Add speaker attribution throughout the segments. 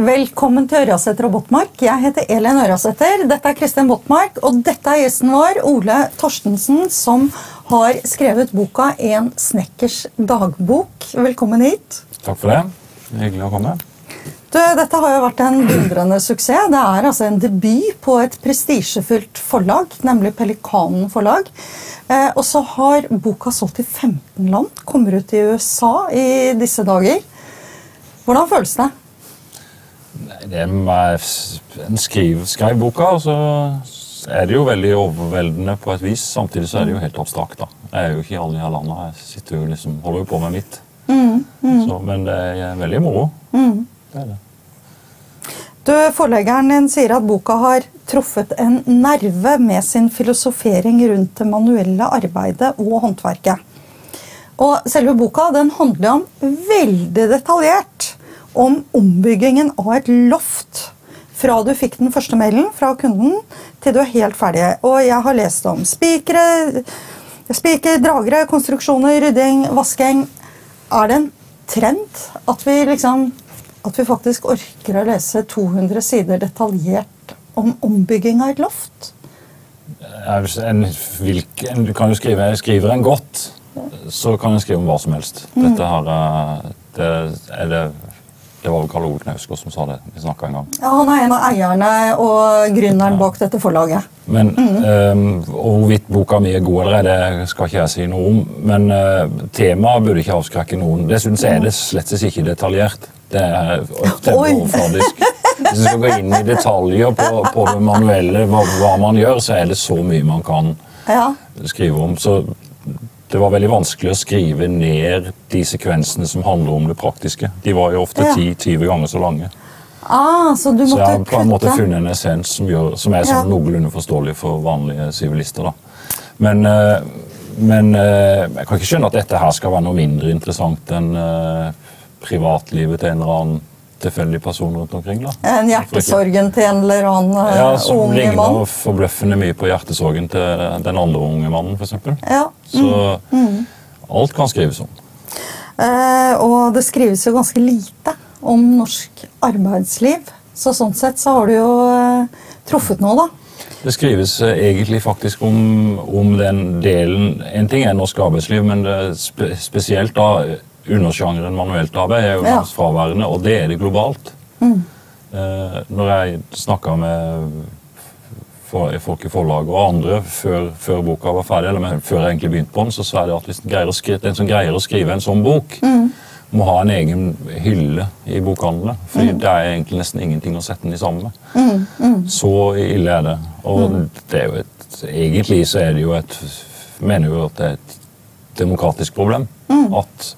Speaker 1: Velkommen til Ørjasæter og Botmark. Jeg heter Elin Ørjasæter. Dette er Kristin Botmark, og dette er gjesten vår, Ole Torstensen, som har skrevet boka 'En snekkers dagbok'. Velkommen hit.
Speaker 2: Takk for det. Hyggelig å komme.
Speaker 1: Du, dette har jo vært en dundrende suksess. Det er altså en debut på et prestisjefullt forlag, nemlig Pelikanen forlag. Eh, og så har boka solgt i 15 land, kommer ut i USA i disse dager. Hvordan føles det?
Speaker 2: Det er en skriv, skrev boka, og så er det jo veldig overveldende på et vis. Samtidig så er det jo helt abstrakt. da. Jeg er jo ikke i alle de her landene. Jeg sitter jo liksom, holder jo på med mitt. Mm, mm. Så, men det er veldig moro. Mm. Det er det.
Speaker 1: Du, Forleggeren din sier at boka har truffet en nerve med sin filosofering rundt det manuelle arbeidet og håndverket. Og selve boka den handler om veldig detaljert om ombyggingen av et loft fra du fikk den første mailen fra kunden, til du er helt ferdig. Og jeg har lest om spikere, spiker, dragere, konstruksjoner, rydding, vasking. Er det en trend at vi, liksom, at vi faktisk orker å lese 200 sider detaljert om ombygging av et loft?
Speaker 2: En, en, du kan jo skrive, Skriver en godt, så kan en skrive om hva som helst. Dette har, det er det det var jo Karl Ove Knausgård som sa det. vi en gang.
Speaker 1: Ja, Han er en av eierne og gründeren bak dette forlaget.
Speaker 2: Men mm. um, Hvorvidt boka mi er god eller ei, det skal ikke jeg si noe om. Men uh, temaet burde ikke avskrekke noen. Det syns er det slett ikke detaljert. Det er overfladisk. Hvis du skal gå inn i detaljer på, på det manuelle, hva, hva, man gjør, så er det så mye man kan ja. skrive om. Så det var veldig vanskelig å skrive ned de sekvensene som handler om det praktiske. De var jo ofte 10-20 ja. ganger så lange.
Speaker 1: Ah, så, så,
Speaker 2: jeg har på en måte funnet en essens som, gjør, som er sånn ja. noenlunde forståelig for vanlige sivilister. Men, eh, men, eh, jeg kan ikke skjønne at dette her skal være noe mindre interessant enn eh, privatlivet til en eller annen tilfeldig person rundt omkring. da.
Speaker 1: En hjertesorgen til en eller annen uh,
Speaker 2: ja, som
Speaker 1: unge
Speaker 2: ligner
Speaker 1: mann?
Speaker 2: forbløffende mye på hjertesorgen til den andre unge mannen, f.eks.
Speaker 1: Ja.
Speaker 2: Så mm. mm. alt kan skrives om.
Speaker 1: Uh, og det skrives jo ganske lite om norsk arbeidsliv. Så sånn sett så har du jo uh, truffet noe, da.
Speaker 2: Det skrives egentlig faktisk om, om, den delen En ting er norsk arbeidsliv, men spe, spesielt da undersjangeren manuelt arbeid er jo ja. fraværende, og det er det globalt. Mm. Eh, når jeg snakka med folk i forlaget og andre før, før, boka var ferdig, eller før jeg egentlig begynte på den, så sa jeg at hvis den, skrive, den som greier å skrive en sånn bok, mm. må ha en egen hylle i bokhandlene. For mm. det er egentlig nesten ingenting å sette den i sammen med. Mm. mm. Så ille er det. Og mm. det er jo et, egentlig så er det jo et mener jo at det er et demokratisk problem. Mm. At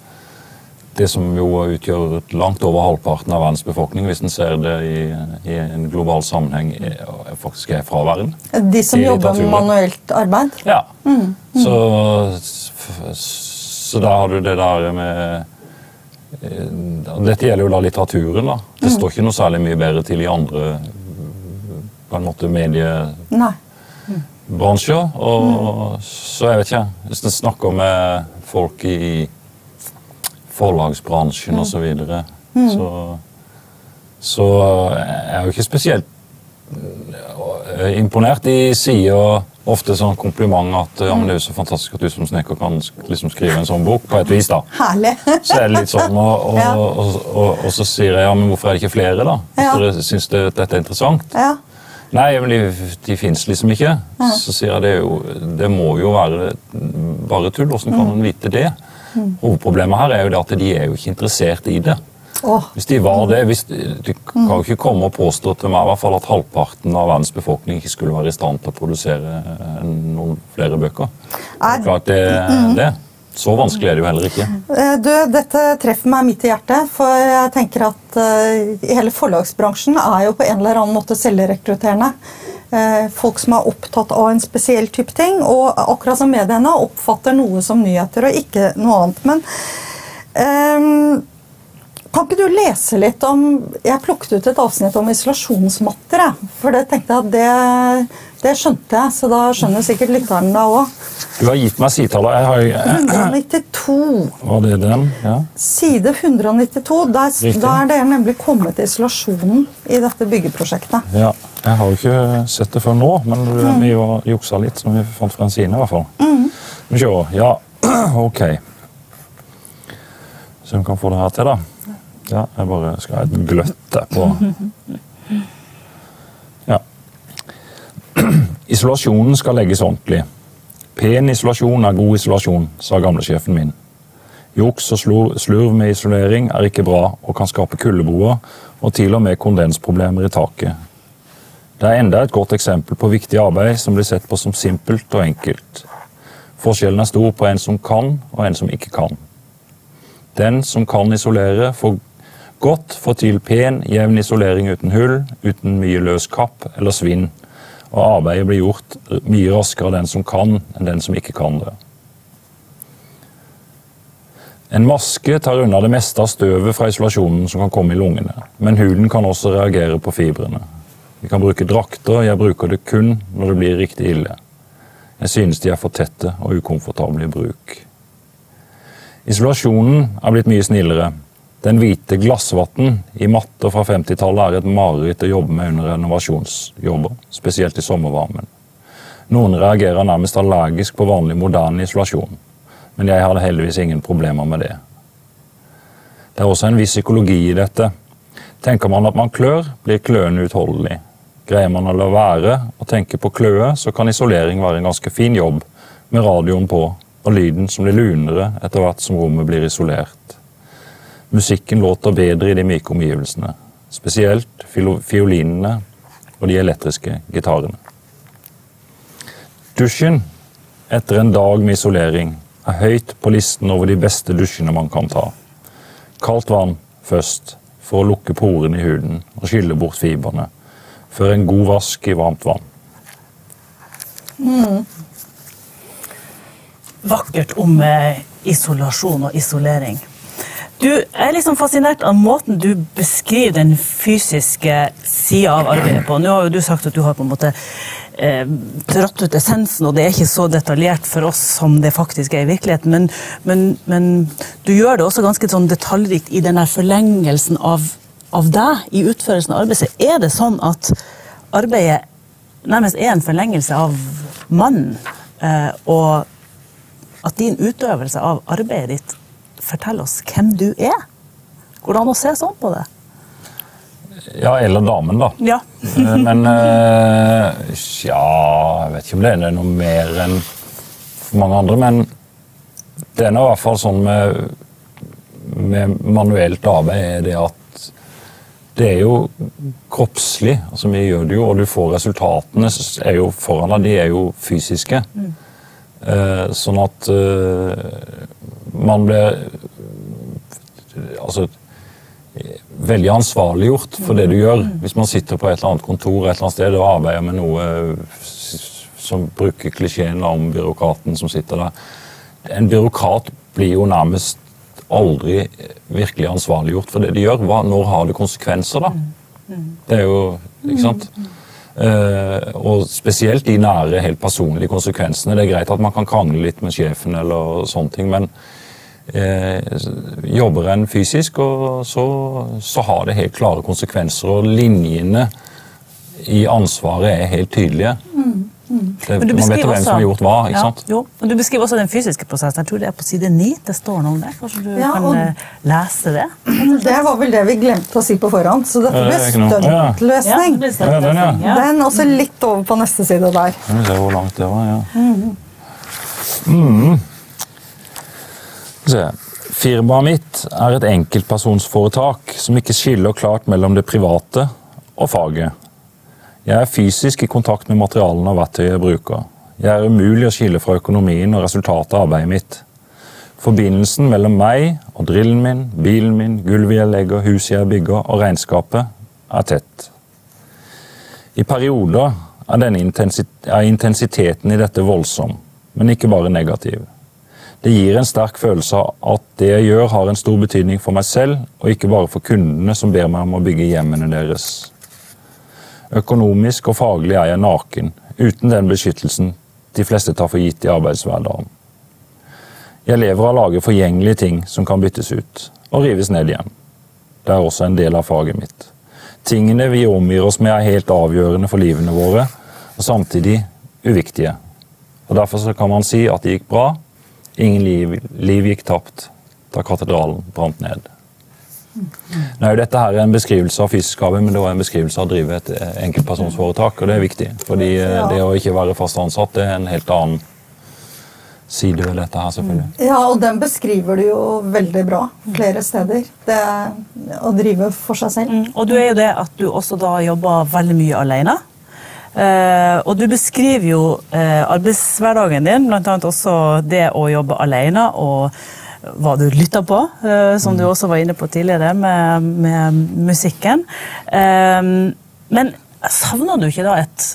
Speaker 2: det som jo utgjør langt over halvparten av verdens befolkning, hvis en ser det i, i, en global sammenheng, er, faktisk er fraværende.
Speaker 1: De som jobber med manuelt arbeid?
Speaker 2: Ja. Mm. Mm. Så, så da har du det der med eh, Dette gjelder jo da litteraturen. da. Det mm. står ikke noe særlig mye bedre til i andre på en måte mediebransjer. Og, så jeg vet ikke. Hvis en snakker med folk i forlagsbransjen mm. osv. Så, mm. så Så jeg er jo ikke spesielt eh, imponert. De sier ofte sånn kompliment at ja, men det er jo så fantastisk at du som snekker kan liksom skrive en sånn bok. på et vis da.
Speaker 1: Herlig.
Speaker 2: så er det litt sånn, og, og, ja. og, og, så sier jeg ja, men hvorfor er det ikke flere, da? Hvis ja. dere syns det, dette er interessant.
Speaker 1: Ja.
Speaker 2: Nei, men de, de fins liksom ikke. Så sier jeg det, jo, det må jo være bare tull. Åssen kan man vite det? Hovedproblemet her er jo at de er jo ikke interessert i det. Hvis de var det, hvis, Du kan jo ikke komme og påstå til meg i hvert fall at halvparten av verdens befolkning ikke skulle være i stand til å produsere eh, noen flere bøker. Det Er, Klart det, det. Så vanskelig er det jo heller ikke.
Speaker 1: Eh, du, Dette treffer meg midt i hjertet. For jeg tenker at uh, hele forlagsbransjen er jo på en eller annen måte selvrekrutterende. Eh, folk som er opptatt av en spesiell type ting. Og akkurat som mediene oppfatter noe som nyheter og ikke noe annet. Men um, Kan ikke du lese litt om Jeg plukket ut et avsnitt om isolasjonsmatter. For det tenkte jeg at det, det skjønte jeg, så da skjønner sikkert lytteren det òg.
Speaker 2: Du har gitt meg sidetallet. Jeg har
Speaker 1: 192.
Speaker 2: Var det den? Ja.
Speaker 1: Side 192. Der, da er dere nemlig kommet til isolasjonen i dette byggeprosjektet.
Speaker 2: ja. Jeg har jo ikke sett det før nå, men vi var juksa litt som vi fant fra en side. i hvert fall. Mm. vi se. Ja, ok. Så vi kan få det her til, da. Ja, jeg bare skal ha et gløtt der på Ja. Isolasjonen skal legges ordentlig. Pen isolasjon er god isolasjon, sa gamlesjefen min. Juks og slurv med isolering er ikke bra og kan skape kuldeboer og til og med kondensproblemer i taket. Det er enda et godt eksempel på viktig arbeid som blir sett på som simpelt og enkelt. Forskjellen er stor på en som kan og en som ikke kan. Den som kan isolere, får godt få til pen, jevn isolering uten hull, uten mye løs kapp eller svinn, og arbeidet blir gjort mye raskere av den som kan, enn den som ikke kan det. En maske tar unna det meste av støvet fra isolasjonen som kan komme i lungene, men huden kan også reagere på fibrene. Vi kan bruke drakter, jeg bruker det kun når det blir riktig ille. Jeg synes de er for tette og ukomfortable i bruk. Isolasjonen er blitt mye snillere. Den hvite glassvatten i matter fra 50-tallet er et mareritt å jobbe med under renovasjonsjobber, spesielt i sommervarmen. Noen reagerer nærmest allergisk på vanlig moderne isolasjon, men jeg hadde heldigvis ingen problemer med det. Det er også en viss psykologi i dette. Tenker man at man klør, blir kløen uutholdelig. Greier man å la være å tenke på kløe, så kan isolering være en ganske fin jobb, med radioen på og lyden som blir lunere etter hvert som rommet blir isolert. Musikken låter bedre i de myke omgivelsene, spesielt fiolinene og de elektriske gitarene. Dusjen etter en dag med isolering er høyt på listen over de beste dusjene man kan ta. Kaldt vann først, for å lukke porene i huden og skylle bort fibrene, før en god vask i varmt vann.
Speaker 3: Vakkert om eh, isolasjon og isolering. Du er liksom fascinert av måten du beskriver den fysiske sida av arbeidet på. Nå har jo du sagt at du har på en måte eh, trådt ut essensen, og det er ikke så detaljert for oss som det faktisk er i virkeligheten, men, men, men du gjør det også ganske sånn detaljrikt i den forlengelsen av, av deg i utførelsen av arbeidet. Er det sånn at arbeidet nærmest er en forlengelse av mannen, eh, og at din utøvelse av arbeidet ditt forteller oss hvem du er? Går det an å se sånn på det?
Speaker 2: Ja, eller damen, da.
Speaker 3: Ja.
Speaker 2: Eh, Men eh, ja Jeg vet ikke om det er noe mer enn for mange andre, men det er nå i hvert fall sånn med, med manuelt arbeid er det at det er jo kroppslig. altså Vi gjør det jo, og du får resultatene er jo foran deg. De er jo fysiske. Eh, sånn at eh, man blir altså veldig ansvarliggjort for det du gjør. Hvis man sitter på et eller annet kontor et eller annet sted og arbeider med noe som bruker klisjeen om byråkraten som sitter der. En byråkrat blir jo nærmest aldri virkelig ansvarliggjort for det de gjør. Hva, når har det konsekvenser, da? Det er jo Ikke sant? Uh, og spesielt de nære, helt personlige konsekvensene. Det er greit at man kan krangle litt med sjefen, eller sånne ting, men eh, jobber en fysisk, og så, så har det helt klare konsekvenser. Og linjene i ansvaret er helt tydelige. Mm.
Speaker 3: Mm. Det,
Speaker 2: man vet hvem som har gjort hva. ikke
Speaker 3: Ja,
Speaker 2: sant?
Speaker 3: Jo, men du beskriver også den fysiske prosessen. Jeg tror det er på side 9. Det står noe om det. Kanskje du
Speaker 1: Ja,
Speaker 3: kan
Speaker 1: og-
Speaker 3: eh, lese det?
Speaker 1: Det var vel det vi glemte å si på forhånd, så dette blir
Speaker 2: er. Ja.
Speaker 1: stuntløsning.
Speaker 2: Ja, den, ja.
Speaker 1: Den også litt over på neste side der.
Speaker 2: Vi ser hvor langt det var, ja. Mm. Firmaet mitt er et enkeltpersonsforetak som ikke skiller klart mellom det private og faget. Jeg er fysisk i kontakt med materialene og verktøyet jeg bruker. Jeg er umulig å skille fra økonomien og resultatet av arbeidet mitt. Forbindelsen mellom meg og drillen min, bilen min, gulvet jeg legger, huset jeg bygger og regnskapet er tett. I perioder er, er intensiteten i dette voldsom, men ikke bare negativ. Det gir en sterk følelse av at det jeg gjør, har en stor betydning for meg selv, og ikke bare for kundene som ber meg om å bygge hjemmene deres. Økonomisk og faglig er jeg naken, uten den beskyttelsen de fleste tar for gitt i arbeidshverdagen. Jeg lever av å lage forgjengelige ting som kan byttes ut, og rives ned igjen. Det er også en del av faget mitt. Tingene vi omgir oss med er helt avgjørende for livene våre, og samtidig uviktige. Og Derfor kan man si at det gikk bra, ingen liv, liv gikk tapt da katedralen brant ned. Nå er jo dette her en beskrivelse av fysisk arbeid, men det er en beskrivelse av å drive et enkeltpersonsforetak, og det er viktig. Fordi det å ikke være fast ansatt det er en helt annen side ved dette her, selvfølgelig.
Speaker 1: Ja, og den beskriver du jo veldig bra flere steder. Det å drive for seg selv. Mm.
Speaker 3: Og du er jo det at du også da jobber veldig mye alene. Uh, og du beskriver jo uh, arbeidshverdagen din, bl.a. også det å jobbe alene og hva du lytter på, uh, som du mm. også var inne på tidligere med, med musikken. men savner du ikke da et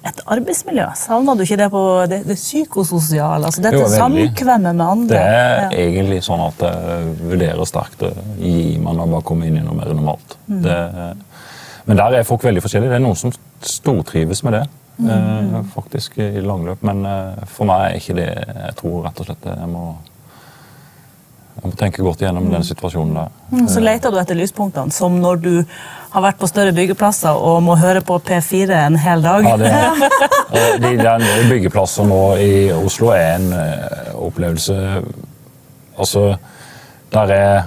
Speaker 3: et arbeidsmiljø? Savner du ikke det på det, det psykososiale? altså Dette samkvemmet med andre?
Speaker 2: Det er ja. egentlig sånn at jeg vurderer sterkt å gi når jeg bare kommer inn i noe mer normalt. Mm. Det, men der er folk veldig forskjellige. Det er noen som stortrives med det. Mm. Eh, faktisk i langløp. Men eh, for meg er ikke det Jeg tror rett og slett jeg må jeg må tenke godt igjennom den situasjonen der.
Speaker 3: Mm, så leter du etter lyspunktene, som når du har vært på større byggeplasser og må høre på P4 en hel dag?
Speaker 2: Ja, det, de, den byggeplasser nå i Oslo er en opplevelse Altså, der er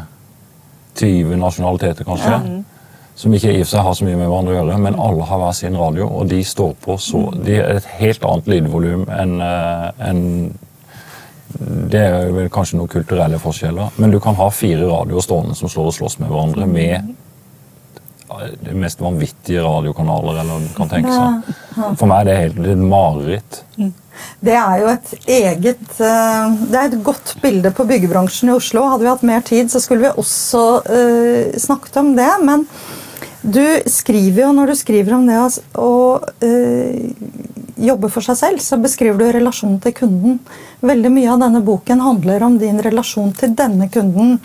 Speaker 2: 20 nasjonaliteter, kanskje. Ja. Som ikke i og for seg har så mye med hverandre å gjøre, men alle har hver sin radio, og de står på så De er et helt annet lydvolum enn uh, en det er vel kanskje noen kulturelle forskjeller, men du kan ha fire radioer stående som slår og slåss med hverandre med de mest vanvittige radiokanaler eller kan tenke seg. For meg er det helt et mareritt. Mm.
Speaker 1: Det er jo et eget eh, Det er et godt bilde på byggebransjen i Oslo. Hadde vi hatt mer tid, så skulle vi også uh, snakket om det. Men du skriver jo, når du skriver om det å jobbe jobber for seg selv, så beskriver du relasjonen til kunden. Veldig mye av denne boken handler om din relasjon til denne kunden.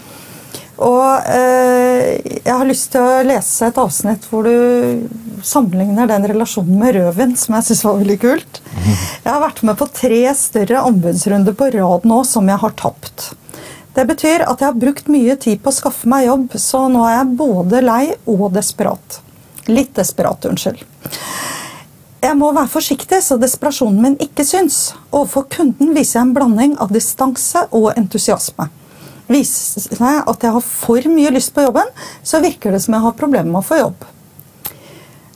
Speaker 1: Og eh, jeg har lyst til å lese et avsnitt hvor du sammenligner den relasjonen med rødvin, som jeg syns var veldig kult. Jeg har vært med på tre større anbudsrunder på rad nå som jeg har tapt. Det betyr at jeg har brukt mye tid på å skaffe meg jobb, så nå er jeg både lei og desperat. Litt desperat, unnskyld. Jeg må være forsiktig så desperasjonen min ikke syns. Overfor kunden viser jeg en blanding av distanse og entusiasme. Viser jeg at jeg har for mye lyst på jobben, så virker det som jeg har problemer med å få jobb.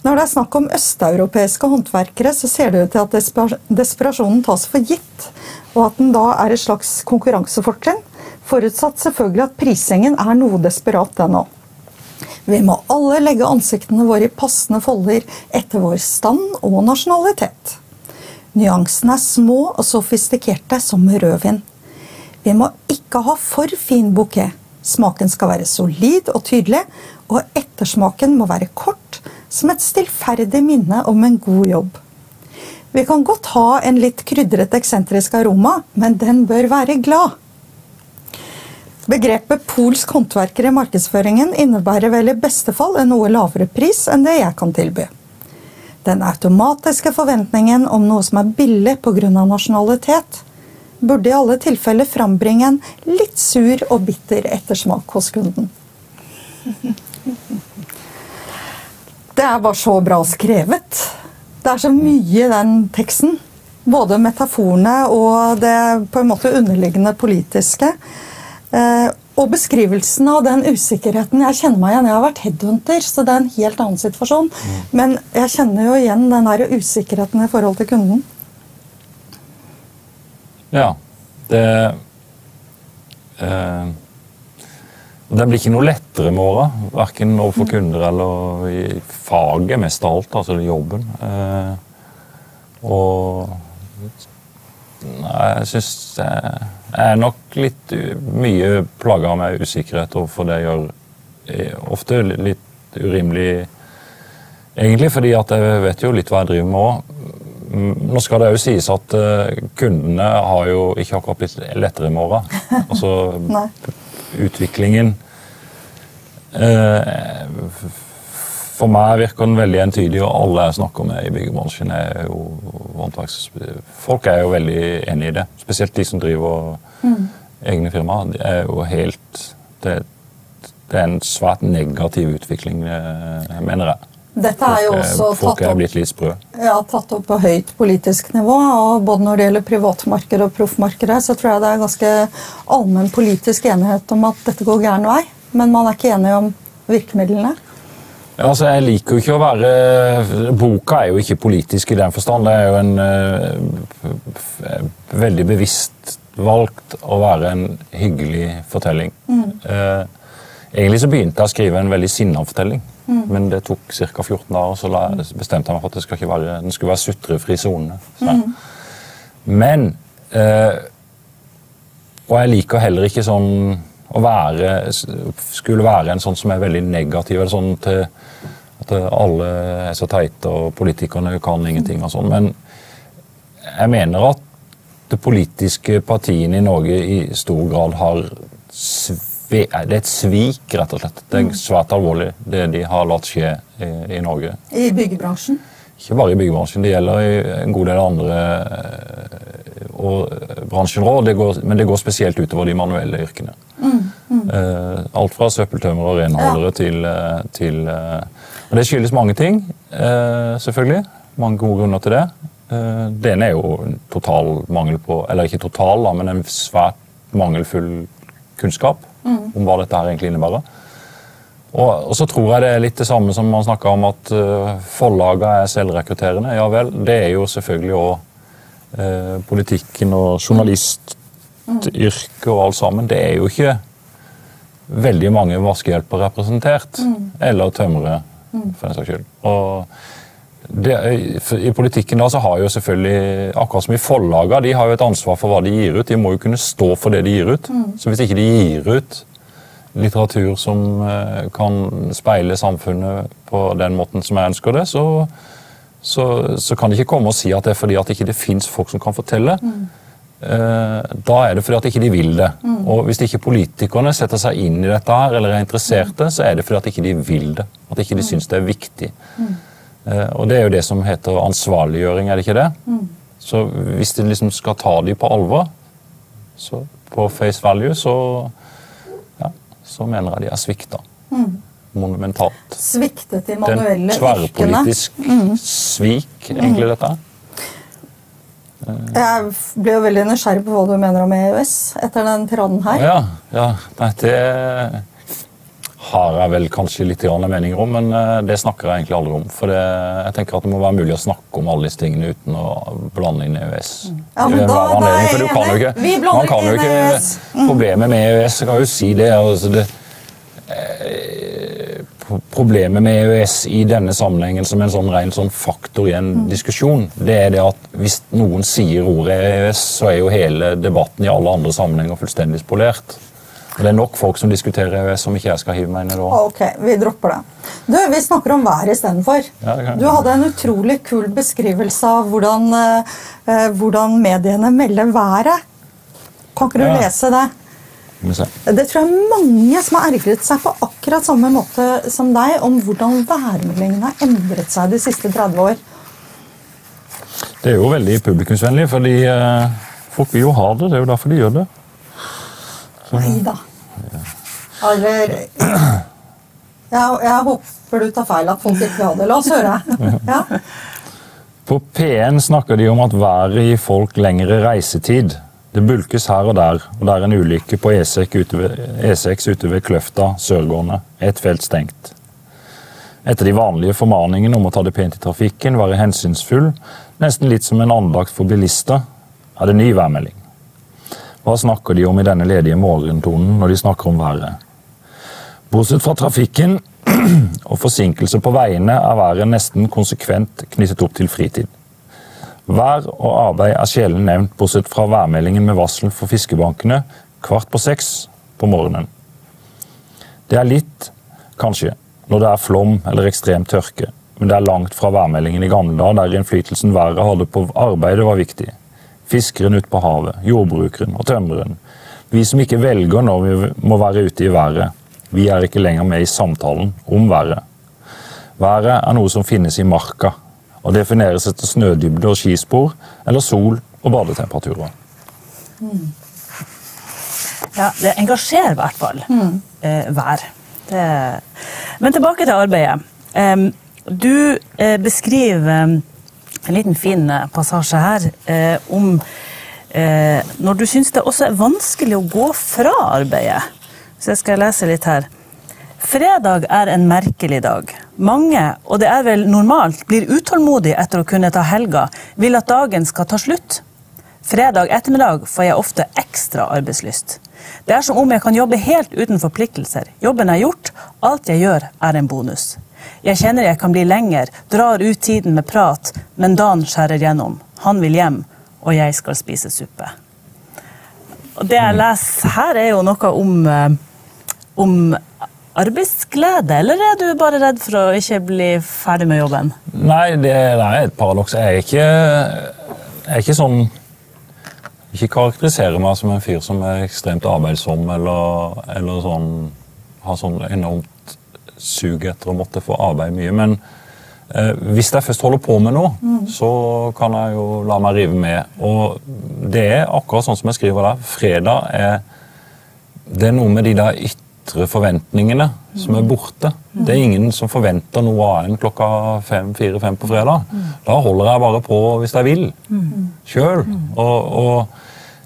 Speaker 1: Når det er snakk om østeuropeiske håndverkere, så ser det ut til at desperasjonen tas for gitt, og at den da er et slags konkurransefortrinn, forutsatt selvfølgelig at prisingen er noe desperat, den òg. Vi må alle legge ansiktene våre i passende folder etter vår stand og nasjonalitet. Nyansene er små og sofistikerte som rødvin. Vi må ikke ha for fin bukett. Smaken skal være solid og tydelig, og ettersmaken må være kort, som et stillferdig minne om en god jobb. Vi kan godt ha en litt krydret, eksentrisk aroma, men den bør være glad. Begrepet polsk håndverker i markedsføringen innebærer vel i beste fall en noe lavere pris enn det jeg kan tilby. Den automatiske forventningen om noe som er billig pga. nasjonalitet, burde i alle tilfeller frambringe en litt sur og bitter ettersmak hos kunden. Det er bare så bra skrevet. Det er så mye i den teksten. Både metaforene og det på en måte underliggende politiske. Eh, og beskrivelsen av den usikkerheten Jeg kjenner meg igjen. Jeg har vært headhunter, så det er en helt annen situasjon. Mm. Men jeg kjenner jo igjen den der usikkerheten i forhold til kunden.
Speaker 2: Ja. Det eh, Den blir ikke noe lettere i morgen. Verken overfor mm. kunder eller i faget, mest av alt. Altså jobben. Eh, og Nei, jeg syns jeg er nok litt mye plaga med usikkerhet overfor det jeg gjør. Eh, ofte litt urimelig, egentlig, fordi at jeg vet jo litt hva jeg driver med òg. Nå skal det jo sies at kundene har jo ikke akkurat blitt lettere i morgen. Altså utviklingen For meg virker den veldig entydig, og alle jeg snakker med i byggebransjen, er jo håndverksfolk er jo veldig enig i det. Spesielt de som driver mm. egne firmaer. Det er jo helt det, det, er en svært negativ utvikling, mener jeg.
Speaker 1: Dette er jo også
Speaker 2: Folk er blitt litt sprø.
Speaker 1: Ja, tatt opp på høyt politisk nivå. og Både når det gjelder privatmarkedet og proffmarkedet, så tror jeg det er ganske allmenn politisk enighet om at dette går gæren vei. Men man er ikke enig om virkemidlene.
Speaker 2: Ja, altså, jeg liker jo ikke å være Boka er jo ikke politisk i den forstand. Det er jo en uh, veldig bevisst valgt å være en hyggelig fortelling. Mm. Uh, egentlig så begynte jeg å skrive en veldig sinna fortelling. Mm. Men det tok ca. 14 dager, så bestemte jeg meg for at det skal være, den skulle være sutrefri sone. Mm. Men uh, Og jeg liker heller ikke sånn å være Skulle være en sånn som er veldig negativ. eller sånn til At alle er så teite, og politikerne kan ingenting og sånn. Men jeg mener at de politiske partiene i Norge i stor grad har det er et svik, rett og slett. Det er svært alvorlig, det de har latt skje i, i Norge.
Speaker 1: I byggebransjen?
Speaker 2: Ikke bare i byggebransjen, det gjelder i en god del andre eh, og bransjer òg, men det går spesielt utover de manuelle yrkene. Mm, mm. Eh, alt fra søppeltømmer og renholdere ja. til, eh, til og Det skyldes mange ting, selvfølgelig. Mange gode grunner til det. Det ene er jo total mangel på Eller ikke total, men en svært mangelfull kunnskap mm. om hva dette her egentlig innebærer. Og, og, så tror jeg det er litt det samme som man snakka om at uh, forlagene er selvrekrutterende. Ja vel, det er jo selvfølgelig òg uh, eh, politikken og journalistyrket og alt sammen. Det er jo ikke veldig mange vaskehjelper representert. Mm. Eller tømrere, mm. for den saks skyld. Og det, I politikken da så har jo selvfølgelig, akkurat som i forlagene, de har jo et ansvar for hva de gir ut. De må jo kunne stå for det de gir ut. Mm. Så hvis ikke de gir ut litteratur som eh, kan speile samfunnet på den måten som jeg ønsker det, så, så, så kan de ikke komme og si at det er fordi at ikke det fins folk som kan fortelle. Mm. Eh, da er det fordi at ikke de vil det. Mm. Og hvis ikke politikerne setter seg inn i dette her, eller er interesserte, så er det fordi at ikke de vil det. At ikke de mm. syns det er viktig. Mm. Eh, og det er jo det som heter ansvarliggjøring, er det ikke det? Mm. Så hvis de liksom skal ta dem på alvor, så på face value, så, så mener jeg de er svikta. Mm. Monumentalt.
Speaker 1: Sviktet de manuelle yrkene.
Speaker 2: Tverrpolitisk mm. svik, egentlig, dette.
Speaker 1: Jeg ble jo veldig nysgjerrig på hva du mener om EØS etter den tiraden her.
Speaker 2: Ja, ja. Det har jeg vel kanskje litt meninger om, men eh, det snakker jeg egentlig aldri om. For det, jeg tenker at det må være mulig å snakke om alle disse tingene uten å blande inn EØS.
Speaker 1: Ja, men da, da
Speaker 2: er for du kan jo ikke, inn jo ikke mm. Problemet med EØS, jeg kan jo si det, altså det eh, Problemet med EØS i denne sammenhengen som en sånn ren sånn faktor i en mm. diskusjon, det er det at hvis noen sier ordet EØS, så er jo hele debatten i alle andre sammenhenger fullstendig spolert. Det er nok folk som diskuterer EØS som ikke jeg skal hive meg inn i da.
Speaker 1: Ok, vi dropper det. Du, Vi snakker om været istedenfor. Ja, du hadde en utrolig kul beskrivelse av hvordan, eh, hvordan mediene melder været. Kan ikke du ja. lese det? Det tror jeg mange som har ergret seg på akkurat samme måte som deg, om hvordan værmeldingene har endret seg de siste 30 år.
Speaker 2: Det er jo veldig publikumsvennlig, fordi eh, folk vil jo ha det. Det er jo derfor de gjør det.
Speaker 1: Nei da. Eller jeg, jeg, håper du tar feil, at folk ikke vil ha det. La oss høre. Ja.
Speaker 2: På P1 snakker de om at været gir folk lengre reisetid. Det bulkes her og der, og det er en ulykke på E6 ute ved, E6 ute ved Kløfta sørgående. Ett felt stengt. Etter de vanlige formaningene om å ta det pent i trafikken, være hensynsfull, nesten litt som en andakt for bilister, er det ny værmelding. Hva snakker de om i denne ledige morgentonen når de snakker om været? Bortsett fra trafikken og forsinkelse på veiene er været nesten konsekvent knyttet opp til fritid. Vær og arbeid er sjelden nevnt, bortsett fra værmeldingen med varsel for fiskebankene kvart på seks på morgenen. Det er litt, kanskje, når det er flom eller ekstrem tørke. men det er langt fra værmeldingen i gamle der innflytelsen været hadde på arbeidet, var viktig. Fiskeren ute på havet, jordbrukeren og tømreren. Vi som ikke velger når vi må være ute i været. Vi er ikke lenger med i samtalen om været. Været er noe som finnes i marka, og defineres etter snødybde og skispor, eller sol og badetemperaturer.
Speaker 3: Ja, det engasjerer i hvert fall eh, vær. Det... Men tilbake til arbeidet. Um, du eh, beskriver en liten fin eh, passasje her eh, om eh, når du syns det også er vanskelig å gå fra arbeidet. Så jeg skal lese litt her. Fredag er en merkelig dag. Mange, og det er vel normalt, blir utålmodige etter å kunne ta helga, vil at dagen skal ta slutt. Fredag ettermiddag får jeg ofte ekstra arbeidslyst. Det er som om jeg kan jobbe helt uten forpliktelser. Jobben er gjort, alt jeg gjør er en bonus. Jeg kjenner jeg kan bli lenger, drar ut tiden med prat, men Dan skjærer gjennom. Han vil hjem, og jeg skal spise suppe. Og det jeg leser her, er jo noe om, eh, om arbeidsglede, eller er du bare redd for å ikke bli ferdig med jobben?
Speaker 2: Nei, det, det er et paradoks. Jeg er ikke, jeg er ikke sånn Ikke karakteriserer meg som en fyr som er ekstremt arbeidsom eller, eller sånn har sånn enormt sug etter å måtte få arbeide mye. Men eh, hvis jeg først holder på med noe, så kan jeg jo la meg rive med. Og det er akkurat sånn som jeg skriver der. Fredag er det er noe med de der ytre forventningene som er borte. Det er ingen som forventer noe en klokka fem-fire-fem på fredag. Da holder jeg bare på hvis jeg vil. Sjøl. Og, og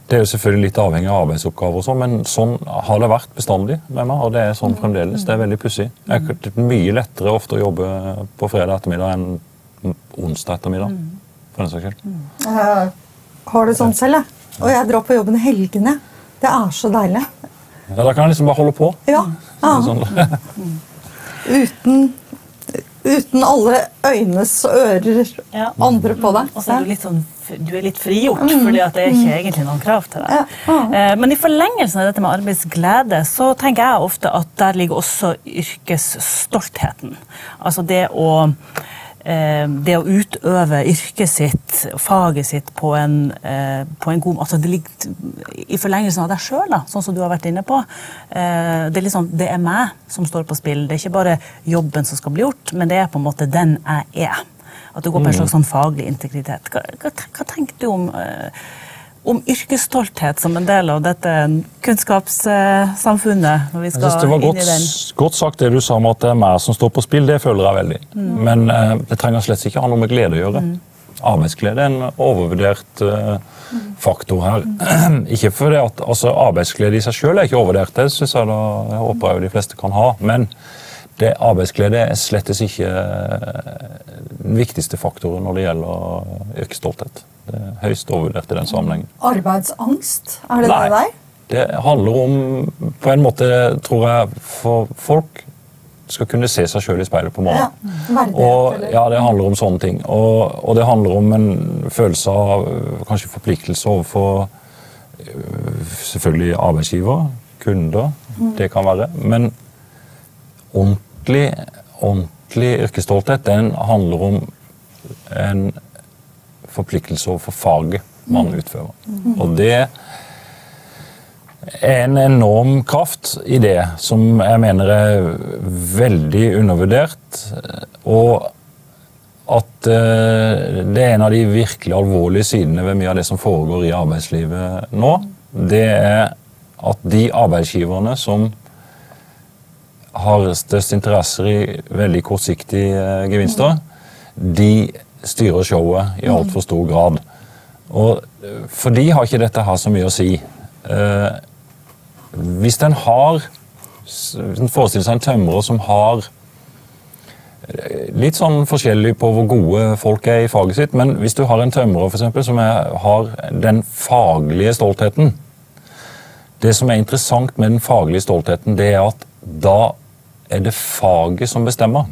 Speaker 2: det er jo selvfølgelig litt avhengig av arbeidsoppgaver, og sånn, men sånn har det vært bestandig med meg. Og det er sånn fremdeles. Det er veldig pussig. Det er mye lettere ofte å jobbe på fredag ettermiddag enn onsdag ettermiddag. For den saks skyld.
Speaker 1: Jeg har det sånn selv, jeg. Og jeg drar på jobben i helgene. Det er så deilig.
Speaker 2: Ja, da kan jeg liksom bare holde på.
Speaker 1: Ja. ja.
Speaker 2: Sånn.
Speaker 1: Uten, uten alle øynes og ører
Speaker 3: Ja.
Speaker 1: andre på deg.
Speaker 3: Og så er du litt sånn du er litt frigjort, fordi at det er ikke egentlig noen krav til deg.
Speaker 1: Ja.
Speaker 3: Eh, Men i forlengelsen av dette med arbeidsglede, så tenker jeg ofte at der ligger også yrkesstoltheten. Altså det å det å utøve yrket sitt, faget sitt, på en, eh, på en god altså det ligger I forlengelsen av deg sjøl, sånn som du har vært inne på. Eh, det, er liksom, det er meg som står på spill. Det er ikke bare jobben som skal bli gjort, men det er på en måte den jeg er. At du går på en slags sånn faglig integritet. Hva, hva, hva tenker du om, eh, om yrkesstolthet som en del av dette kunnskapssamfunnet? når vi
Speaker 2: Jeg
Speaker 3: i
Speaker 2: synes Det var godt, godt sagt det du sa om at det er meg som står på spill. Det føler jeg veldig.
Speaker 3: Mm.
Speaker 2: Men eh, det trenger slett ikke ha noe med glede å gjøre. Arbeidsglede er en overvurdert eh, faktor her. ikke fordi at, altså Arbeidsglede i seg sjøl er ikke overvurdert, det synes jeg da, jeg håper jeg de fleste kan ha. Men det arbeidsglede er slett ikke eh, den viktigste faktoren når det gjelder yrkesstolthet. Det er høyst overvurdert i den sammenhengen.
Speaker 1: Arbeidsangst, er det
Speaker 2: Nei.
Speaker 1: det der?
Speaker 2: Det handler om, på en måte, tror jeg, for folk skal kunne se seg sjøl i speilet på morgenen.
Speaker 1: Ja,
Speaker 2: Og, ja, det handler om sånne ting. Og, og det handler om en følelse av kanskje forpliktelse overfor øh, selvfølgelig arbeidsgiver, kunder,
Speaker 1: Mm.
Speaker 2: det kan være. Men ordentlig, ordentlig yrkesstolthet, den handler om en forpliktelse overfor faget man utfører. Og det er en enorm kraft i det som jeg mener er veldig undervurdert. Og at eh, det er en av de virkelig alvorlige sidene ved mye av det som foregår i arbeidslivet nå. Det er at de arbeidsgiverne som har størst interesser i veldig kortsiktige eh, gevinster, de styrer showet i altfor stor grad. Og eh, for de har ikke dette her så mye å si. Eh, hvis en har hvis en forestiller seg en tømrer som har eh, Litt sånn forskjellig på hvor gode folk er i faget sitt, men hvis du har en tømrer for eksempel, som er, har den faglige stoltheten Det som er interessant med den faglige stoltheten, det er at da er det faget som bestemmer.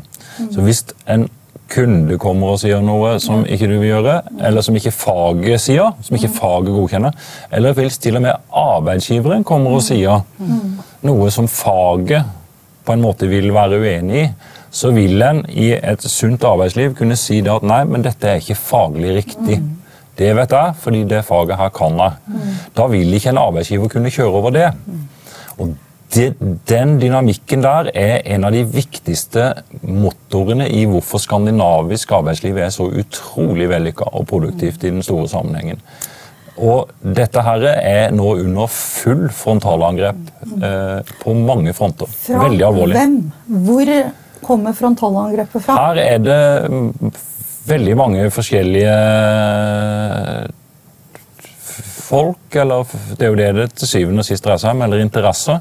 Speaker 2: Så hvis en kunde kommer og sier noe som ikke du vil gjøre, eller som ikke faget sier, som ikke faget godkjenner, eller hvis til og med arbeidsgiveren kommer og sier noe som faget på en måte vil være uenig i, så vil en i et sunt arbeidsliv kunne si det at nei, men dette er ikke faglig riktig. Mm. Det vet jeg, fordi det faget her kan jeg. Mm. Da vil ikke en arbeidsgiver kunne kjøre over det. Og det, Den dynamikken der er en av de viktigste motorene i hvorfor skandinavisk arbeidsliv er så utrolig vellykka og produktivt i den store sammenhengen. Og dette her er nå under full frontalangrep eh, på mange fronter.
Speaker 1: Fra Veldig alvorlig. Hvem? Hvor kommer frontalangrepet fra?
Speaker 2: Her er det mm, veldig mange forskjellige folk, eller det er jo det det til syvende og sist dreier seg om, eller interesser.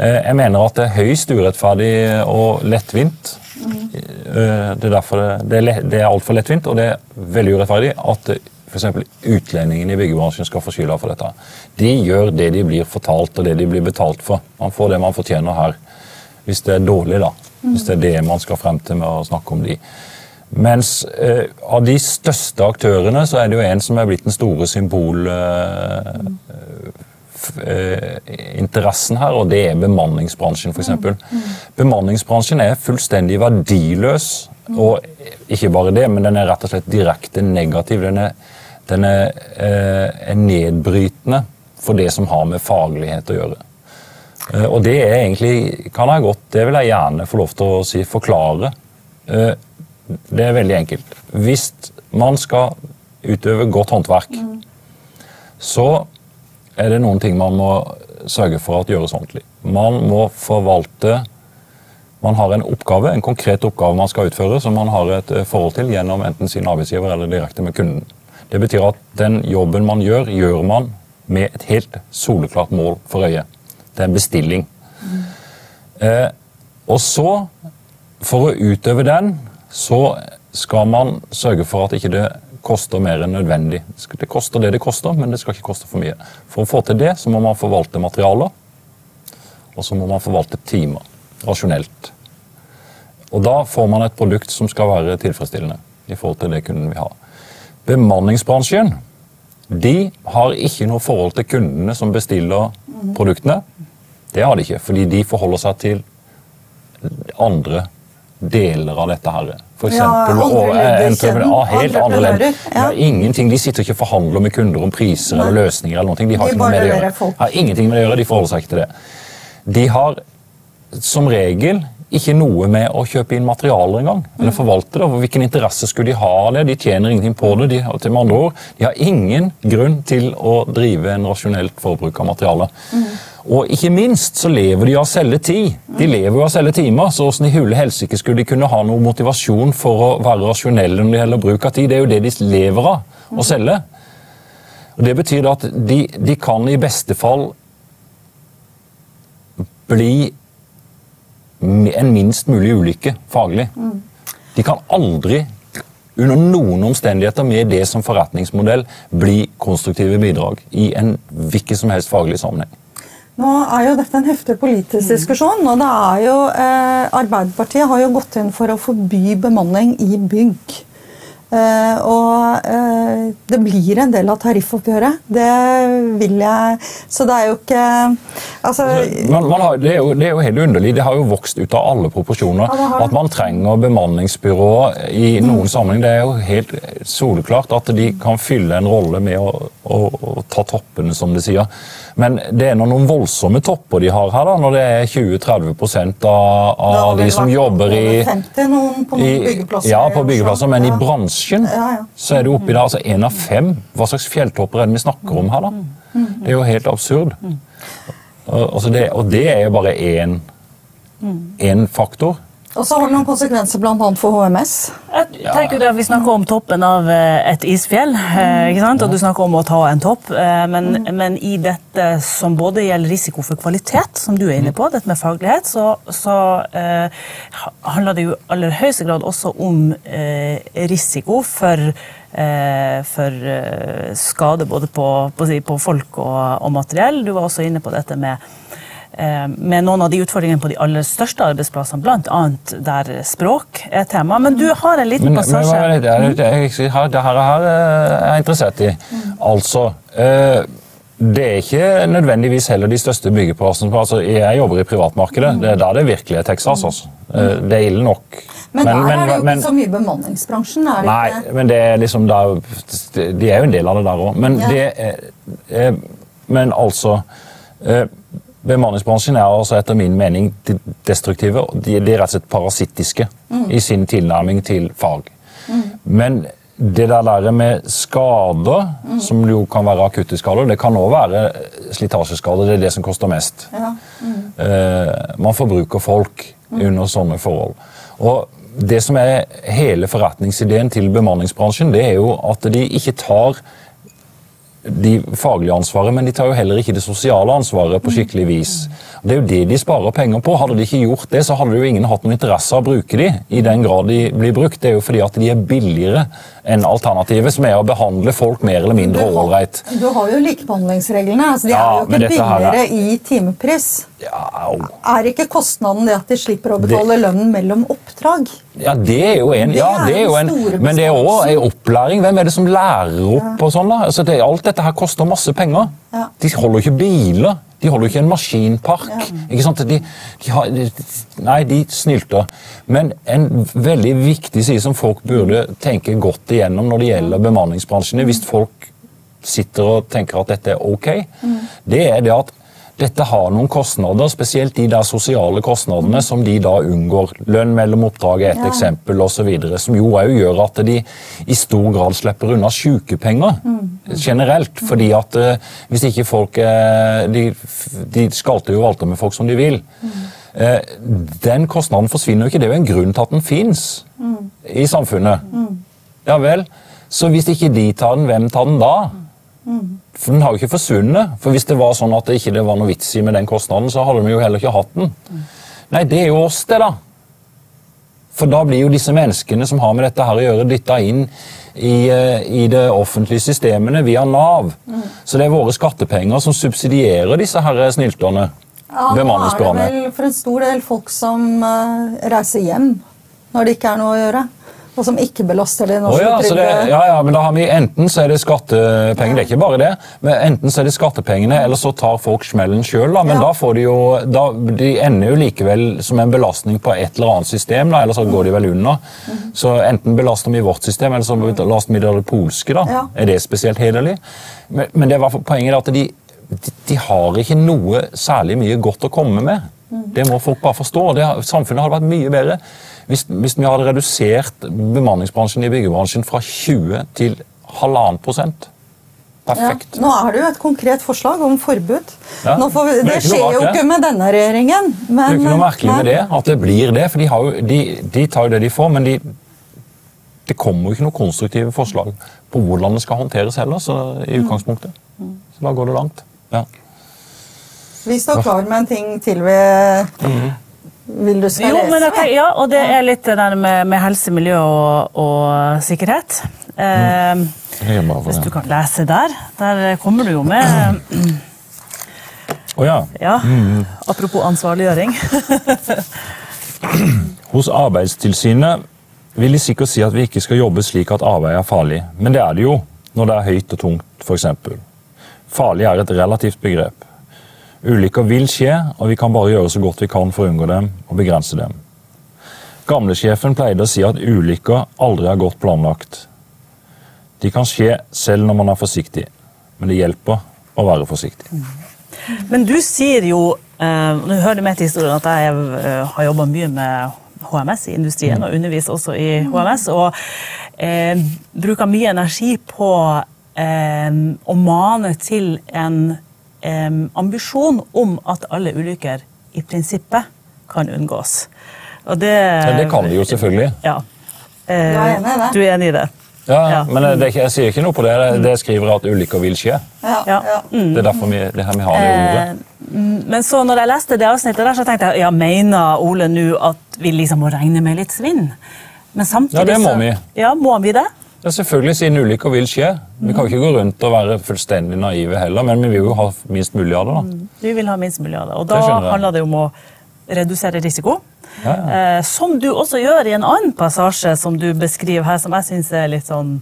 Speaker 2: Eh, jeg mener at det er høyst urettferdig og lettvint. Mm. Det er derfor det, det er altfor lettvint, og det er veldig urettferdig at f.eks. utlendingene i byggebransjen skal få skylda for dette. De gjør det de blir fortalt og det de blir betalt for. Man får det man fortjener her. Hvis det er dårlig, da. Hvis det er det man skal frem til med å snakke om de. Mens eh, av de største aktørene så er det jo en som er blitt den store symbol... eh, eh, her, og det er bemanningsbransjen, f.eks. Mm. Bemanningsbransjen er fullstendig verdiløs. Og ikke bare det, men den er rett og slett direkte negativ. Den er den er, eh, er, nedbrytende for det som har med faglighet å gjøre. Eh, og det er egentlig kan jeg godt, Det vil jeg gjerne få lov til å si, forklare. Eh, det er veldig enkelt. Hvis man skal utøve godt håndverk, mm. så er det noen ting man må sørge for at gjøres ordentlig. Man må forvalte man har en oppgave, en konkret oppgave man skal utføre, som man har et forhold til gjennom enten sin arbeidsgiver eller direkte med kunden. Det betyr at den jobben man gjør, gjør man med et helt soleklart mål for øye. Det er en bestilling. Mm. Eh, og så, for å utøve den, så skal man sørge for at ikke det koster mer enn nødvendig. Det koster det det koster, men det skal ikke koste for mye. For å få til det så må man forvalte materialer, og så må man forvalte timer rasjonelt. Og da får man et produkt som skal være tilfredsstillende i forhold til det kunden vil ha. Bemanningsbransjen de har ikke noe forhold til kundene som bestiller produktene. Det har de ikke, fordi de forholder seg til andre deler av dette her. For eksempel, ja, andre ledder, ja, helt andre ledd. Ja. ingenting, De sitter ikke og forhandler med kunder om priser Nei. eller løsninger. eller noe. De har, de ikke noe med det å gjøre. har ingenting med det å gjøre, de forholder seg ikke til det. De har som regel ikke noe med å kjøpe inn materialer engang. Eller forvalte det. Hvilken interesse skulle de ha av det? De tjener ingenting på det. De, til med andre ord, de har ingen grunn til å drive en rasjonelt forbruk av materiale. Mm. Og ikke minst så lever de av å selge tid. De lever jo av å selge timer. Så åssen i hule helsike skulle de kunne ha noe motivasjon for å være rasjonelle når det gjelder bruk av tid? Det er jo det de lever av, å selge. Og Det betyr at de, de kan i beste fall bli en minst mulig ulykke faglig. De kan aldri under noen omstendigheter med det som forretningsmodell bli konstruktive bidrag i en hvilken som helst faglig sammenheng.
Speaker 1: Nå er jo dette en heftig politisk mm. diskusjon. og det er jo, eh, Arbeiderpartiet har jo gått inn for å forby bemanning i bygg. Uh, og uh, det blir en del av tariffoppgjøret. Det vil jeg Så det er jo ikke altså,
Speaker 2: man, man har, det, er jo, det, er jo, helt underlig. Det har jo vokst ut av alle proporsjoner. Ja, at man trenger bemanningsbyrå i mm. noen sammenheng. Det er jo helt soleklart at de kan fylle en rolle med å, å, å ta toppene, som de sier. Men det er noen voldsomme topper de har her, da, når det er 20-30 av, av de som jobber i
Speaker 1: 50 noen på noen byggeplasser.
Speaker 2: Ja, på byggeplasser, men i bransjen ja, ja. så er det oppi der altså én av fem. Hva slags fjelltopper er det vi snakker om her, da? Det er jo helt absurd. Altså det, og det er jo bare én faktor.
Speaker 1: Og så har det noen konsekvenser bl.a. for HMS.
Speaker 3: Jeg tenker det, Vi snakker om toppen av eh, et isfjell, eh, ikke sant? og du snakker om å ta en topp. Eh, men, men, i dette som både gjelder risiko for kvalitet, som du er inne på, dette med faglighet, så, så eh, handler det jo aller høyeste grad også om eh, risiko for, for skade både på, på, på folk og, og materiell. Du var også inne på dette med med noen av de utfordringene på de aller største arbeidsplassene, bl.a. der språk er tema. Men du har en liten passasje. Men,
Speaker 2: men, det, det, det, her er jeg interessert i. Altså eh, Det er ikke nødvendigvis heller de største byggeplassene. Altså, jeg jobber i privatmarkedet. Det er der det virkelig er Texas. Altså. Eh, det er ille nok.
Speaker 1: Men, der er det jo ikke så mye bemanningsbransjen, er det
Speaker 2: nei,
Speaker 1: ikke?
Speaker 2: men det er liksom der, De er jo en del av det der òg. Men
Speaker 1: Ja.
Speaker 2: det er, eh, Men altså eh, Bemanningsbransjen er altså etter min mening destruktive. De, de er rett og slett parasittiske
Speaker 1: Mm.
Speaker 2: i sin tilnærming til fag. Men det der der med skader,
Speaker 1: Mm.
Speaker 2: som jo kan være akutte skader, det kan òg være slitasjeskader. Det er det som koster mest.
Speaker 1: Ja.
Speaker 2: Eh, man forbruker folk under sånne forhold. Og det som er hele forretningsideen til bemanningsbransjen, det er jo at de ikke tar de faglige ansvaret, men de tar jo heller ikke det sosiale ansvaret på skikkelig vis. Det er jo det de sparer penger på. Hadde de ikke gjort det, så hadde jo ingen hatt noen interesse av å bruke de i den grad de blir brukt. Det er jo fordi at de er billigere enn alternativet, som er å behandle folk mer eller mindre ålreit.
Speaker 1: Du har jo likebehandlingsreglene. Altså de
Speaker 2: Ja,
Speaker 1: er jo ikke
Speaker 2: her er-
Speaker 1: billigere i timepris.
Speaker 2: Ja.
Speaker 1: Er ikke kostnaden det at de slipper å betale lønnen mellom oppdrag?
Speaker 2: Ja, det er jo en,
Speaker 1: Det
Speaker 2: ja, det er jo en men det er òg en opplæring. Hvem er det som lærer opp og sånn? da? Altså, det, alt dette her koster masse penger.
Speaker 1: Ja.
Speaker 2: De holder jo ikke biler. De holder jo ikke en maskinpark. ikke sant? De, de har, nei, de snylter. Men en veldig viktig side som folk burde tenke godt igjennom når det gjelder bemanningsbransjene, hvis folk sitter og tenker at dette er ok, det er det at dette har noen kostnader, spesielt de der sosiale kostnadene som de da unngår. Lønn mellom oppdrag er et
Speaker 1: Ja.
Speaker 2: eksempel osv. Som jo òg gjør at de i stor grad slipper unna sykepenger generelt. Fordi at eh, hvis ikke folk eh, de, de skalter jo valter med folk som de vil. Mm. den kostnaden forsvinner jo ikke. Det er jo en grunn til at den fins i samfunnet. Ja vel. Så hvis ikke de tar den, hvem tar den da? For den har jo ikke forsvunnet. For hvis det var sånn at det ikke var noe vits i med den kostnaden, så hadde vi jo heller ikke hatt den. Nei, det er jo oss, det, da. For da blir jo disse menneskene som har med dette her å gjøre, dytta inn i, eh, i det offentlige systemene via Nav. Så det er våre skattepenger som subsidierer disse her snylterne.
Speaker 1: Ja, nå er det vel for en stor del folk som eh, reiser hjem når det ikke er noe å gjøre. Og som ikke belaster det norske
Speaker 2: oh, ja, det, ja, ja, men da har vi Enten så er det skattepenger, det er ikke bare det, men enten så er det skattepengene, eller så tar folk smellen sjøl. Men
Speaker 1: Ja.
Speaker 2: da får de jo da, De ender jo likevel som en belastning på et eller annet system, da, eller så går de vel unna.
Speaker 1: Mm.
Speaker 2: Så enten belaster vi vårt system, eller så belaster vi det polske. da.
Speaker 1: Ja.
Speaker 2: Er det spesielt hederlig? Men, men det var poenget at de, de, de har ikke noe særlig mye godt å komme med.
Speaker 1: Mhm.
Speaker 2: Det må folk bare forstå. Det, samfunnet hadde vært mye bedre hvis, hvis vi hadde redusert bemanningsbransjen i byggebransjen fra 20 til halvannen prosent. Perfekt.
Speaker 1: Ja, nå er det jo et konkret forslag om forbud.
Speaker 2: Ja,
Speaker 1: får vi,
Speaker 2: det
Speaker 1: det
Speaker 2: er
Speaker 1: skjer jo ikke med denne regjeringen. Men,
Speaker 2: Det er jo ikke noe merkelig med det, at det blir det. For de, har jo, de, de tar jo det de får, men de, det kommer jo ikke noe konstruktive forslag på hvordan det skal håndteres heller, så, i
Speaker 1: Mm.
Speaker 2: utgangspunktet. Så da går det langt. Ja.
Speaker 1: Vi står klar med en ting til vi vil du skal
Speaker 3: Jo, men jeg
Speaker 1: lese.
Speaker 3: tenker, ja, og det er litt det der med, med helse, miljø og, og sikkerhet. Eh,
Speaker 2: for
Speaker 3: hvis du kan lese der. Der kommer du jo med
Speaker 2: Å ja.
Speaker 3: ja, Apropos ansvarliggjøring.
Speaker 2: Hos Arbeidstilsynet vil de sikkert si at vi ikke skal jobbe slik at arbeid er farlig, men det er det jo når det er høyt og tungt, f.eks. Farlig er et relativt begrep. Ulykker vil skje, og vi kan bare gjøre så godt vi kan for å unngå dem og begrense dem. Gamlesjefen pleide å si at ulykker aldri er godt planlagt. De kan skje selv når man er forsiktig, men det hjelper å være forsiktig.
Speaker 3: Men du sier jo eh, Nå hører du med til historien at jeg eh, har jobba mye med HMS i industrien, og underviser også i HMS. Og eh, bruker mye energi på eh, å mane til en ambisjon om at alle ulykker i prinsippet kan unngås. Og det,
Speaker 2: Ja, det kan de jo selvfølgelig.
Speaker 3: Ja. Eh,
Speaker 1: Du er enig i det?
Speaker 3: Du er enig i det?
Speaker 2: Ja,
Speaker 3: Ja.
Speaker 2: Men det jeg sier ikke noe på det. Det, skriver at ulykker vil skje.
Speaker 1: Ja,
Speaker 3: Ja.
Speaker 1: ja.
Speaker 2: Det er derfor vi, det her vi har det ordet.
Speaker 3: Eh, Men så når jeg leste det avsnittet der, så tenkte jeg ja, mener Ole nå at vi liksom må regne med litt svinn? Men samtidig
Speaker 2: Ja, det må
Speaker 3: så-
Speaker 2: vi.
Speaker 3: Ja, må vi det?
Speaker 2: Ja, selvfølgelig, siden ulykker vil skje. Vi kan ikke gå rundt og være fullstendig naive heller, men vi vil jo ha minst mulig av det. da.
Speaker 3: Vi vil ha minst mulig av det. Og da
Speaker 2: det
Speaker 3: handler det om å redusere risiko.
Speaker 2: Ja, ja.
Speaker 3: Eh, som du også gjør i en annen passasje som du beskriver her, som jeg syns er litt sånn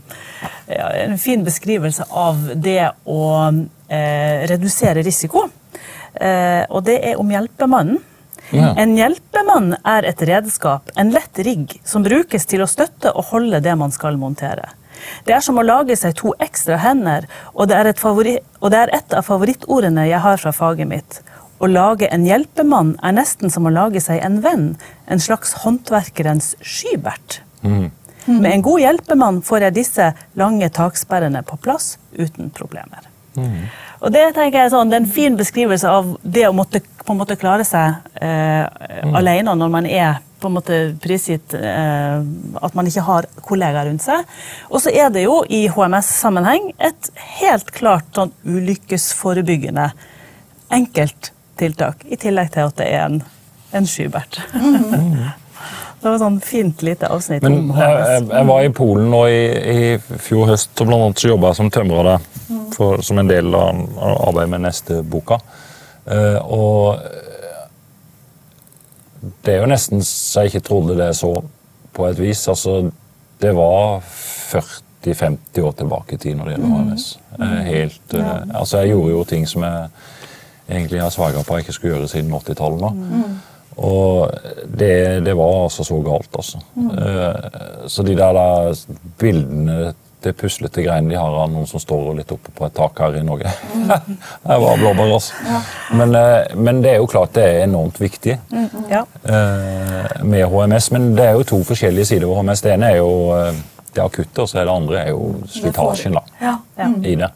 Speaker 3: ja, En fin beskrivelse av det å eh, redusere risiko. Eh, og det er om hjelpemannen.
Speaker 2: Ja.
Speaker 3: En hjelpemann er et redskap, en lett rigg, som brukes til å støtte og holde det man skal montere. Det er som å lage seg to ekstra hender, og det er et, favori og det er et av favorittordene jeg har fra faget mitt. Å lage en hjelpemann er nesten som å lage seg en venn, en slags håndverkerens skybert. Med en god hjelpemann får jeg disse lange taksperrene på plass uten problemer. Og det tenker jeg er sånn, det er en fin beskrivelse av det å måtte, på en måte klare seg eh, alene når man er på en måte prisgitt eh, at man ikke har kollegaer rundt seg. Og så er det jo i HMS-sammenheng et helt klart sånn ulykkesforebyggende enkelt tiltak, i tillegg til at det er en, en skybert. det var sånn fint lite avsnitt
Speaker 2: Men
Speaker 3: om
Speaker 2: jeg,
Speaker 3: HMS.
Speaker 2: jeg, jeg var i Polen nå i, i fjor høst, og blant annet så jobba jeg som tømrer der. For, som en del av av arbeidet med neste boka. Uh, og det er jo nesten så jeg ikke trodde det så, på et vis. Altså, det var 40-50 år tilbake i tid når det gjelder HMS. Uh, Helt, eh, altså, jeg gjorde jo ting som jeg egentlig har svaga på jeg ikke skulle gjøre siden 80-tallet. nå. Og det, det var altså så galt, altså. Eh, Så de der, der bildene, det puslete greiene de har av noen som står litt oppe på et tak her i Norge Det var blåbær, altså. Men, eh, men det er jo klart det er enormt viktig
Speaker 3: Ja.
Speaker 2: eh, med HMS. Men det er jo to forskjellige sider ved HMS. Det ene er jo det akutte, og så er det andre er jo slitasjen da,
Speaker 3: Ja.
Speaker 2: i det.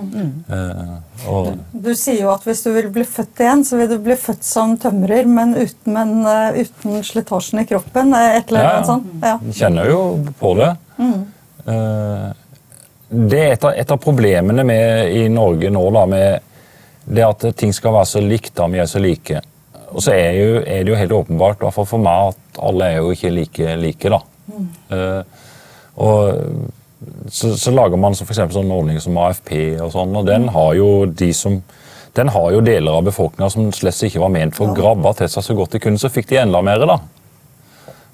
Speaker 2: Eh, og
Speaker 1: Du sier jo at hvis du vil bli født igjen, så vil du bli født som tømrer, men uten, men, eh, uten slitasjen i kroppen. eh, Et eller
Speaker 2: annet ja.
Speaker 1: sånt. Ja.
Speaker 2: Kjenner jo på det. Mm. Det er et av, et av problemene med, i Norge nå, da, med det at ting skal være så likt da vi er så like. Og så er, jo, er det jo helt åpenbart, i hvert fall for meg, at alle er jo ikke like like. da. Eh, og så, så lager man så for sånne ordninger som AFP, og sånn, og den har jo de som den har jo deler av befolkninga som slett ikke var ment for å grabbe til seg så godt de kunne, så fikk de enda mer. da.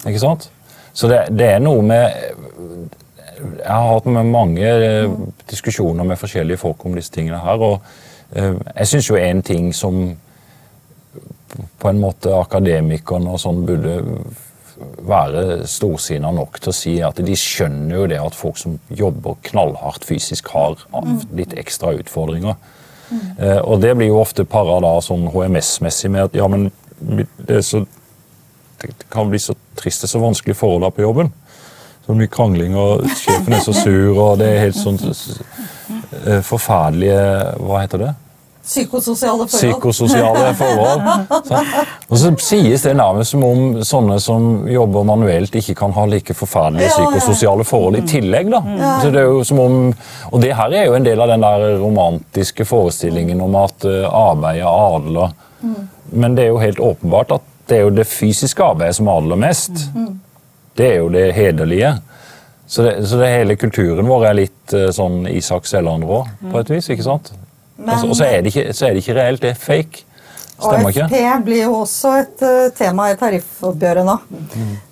Speaker 2: Ikke sant? Så det, det er noe med Jeg har hatt med mange eh, diskusjoner med forskjellige folk om disse tingene her. og eh, Jeg syns jo en ting som på en måte akademikerne og sånn burde være storsinna nok til å si at de skjønner jo det at folk som jobber knallhardt fysisk, har litt ekstra utfordringer. Eh, og det blir jo ofte para da sånn HMS-messig med at ja, men det, er så, det kan bli så trist er så vanskelig forhold på jobben. Så mye krangling, og sjefen er så sur, og det er helt sånn eh, forferdelige Hva heter det?
Speaker 1: Psykososiale forhold.
Speaker 2: Psykososiale forhold. Så. Og så sies det nærmest som om sånne som jobber manuelt, ikke kan ha like forferdelige psykososiale forhold i tillegg. da. Så det er jo som om, og det her er jo en del av den der romantiske forestillingen om at arbeidet arbeid er adler. Men det er jo helt åpenbart at det er jo det fysiske arbeidet som adler mest. Det er jo det hederlige. Så, det, så det hele kulturen vår er litt eh, sånn Isak Selland-rå, på et vis. ikke sant?
Speaker 1: Men-
Speaker 2: og så- og så er, det ikke, så er det ikke reelt, det er fake. Stemmer ikke?
Speaker 1: AFP blir jo også et uh, tema i tariffoppgjøret nå.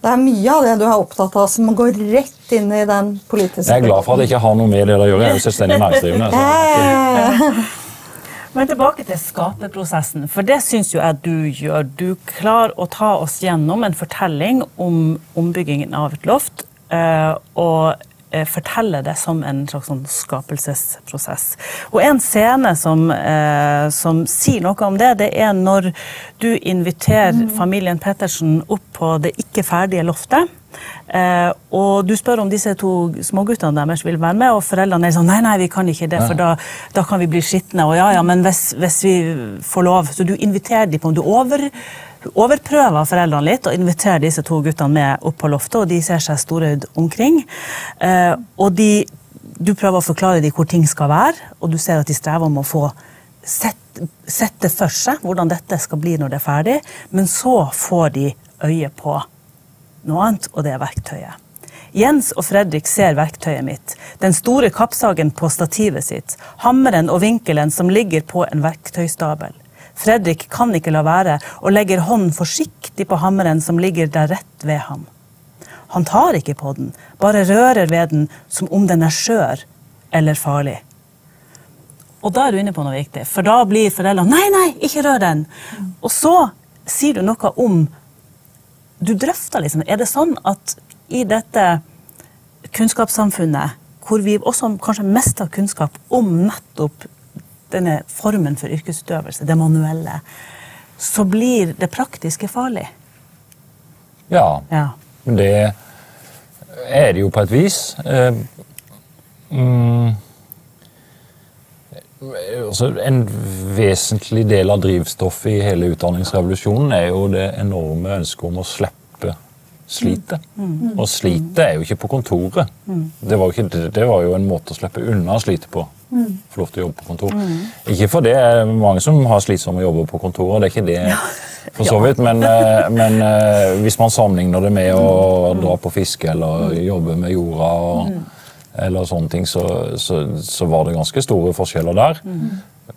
Speaker 1: Det er mye av det du er opptatt av som går rett inn i den politiske
Speaker 2: Jeg er glad for at jeg ikke har noe med det å gjøre. Jeg er jo selvstendig næringsdrivende. Så.
Speaker 1: Eh,
Speaker 3: Men tilbake til skaperprosessen, for det syns jo jeg du gjør. Du klarer å ta oss gjennom en fortelling om ombyggingen av et loft, eh, og eh, fortelle det som en slags sånn skapelsesprosess. Og en scene som, eh, som sier noe om det, det er når du inviterer familien Pettersen opp på det ikke ferdige loftet. Eh, og du spør om disse to småguttene deres vil være med, og foreldrene er sånn nei, nei, vi kan ikke det, for da, da kan vi bli skitne. Og ja, ja, men hvis, hvis vi får lov Så du inviterer dem på om Du over, overprøver foreldrene litt og inviterer disse to guttene med opp på loftet, og de ser seg storøyd omkring. Eh, og de, du prøver å forklare dem hvor ting skal være, og du ser at de strever om å få sett, sett det for seg, hvordan dette skal bli når det er ferdig, men så får de øye på noe annet, og det er verktøyet. Jens og Fredrik ser verktøyet mitt, den store kappsagen på stativet sitt, hammeren og vinkelen som ligger på en verktøystabel. Fredrik kan ikke la være, og legger hånden forsiktig på hammeren som ligger der rett ved ham. Han tar ikke på den, bare rører ved den som om den er skjør eller farlig. Og da er du inne på noe viktig, for da blir foreldrene Nei, nei, ikke rør den! Og så sier du noe om Du drøfter liksom Er det sånn at i dette kunnskapssamfunnet, hvor vi også kanskje mest har kunnskap om nettopp denne formen for yrkesutøvelse, det manuelle, så blir det praktiske farlig?
Speaker 2: Ja.
Speaker 3: Ja.
Speaker 2: Men det er det jo på et vis. Eh, mm, altså en vesentlig del av drivstoffet i hele utdanningsrevolusjonen er jo det enorme ønsket om å slippe slitet. Og slitet er jo ikke på kontoret. Det var, jo ikke, det var jo en måte å slippe unna slitet på. Få lov til å jobbe på kontor. Ikke for det er mange som har slitsomme jobber på kontoret, det er ikke det for så vidt, men, eh, men eh, hvis man sammenligner det med å dra på fiske eller jobbe med jorda og, eller sånne ting, så, så, så var det ganske store forskjeller der.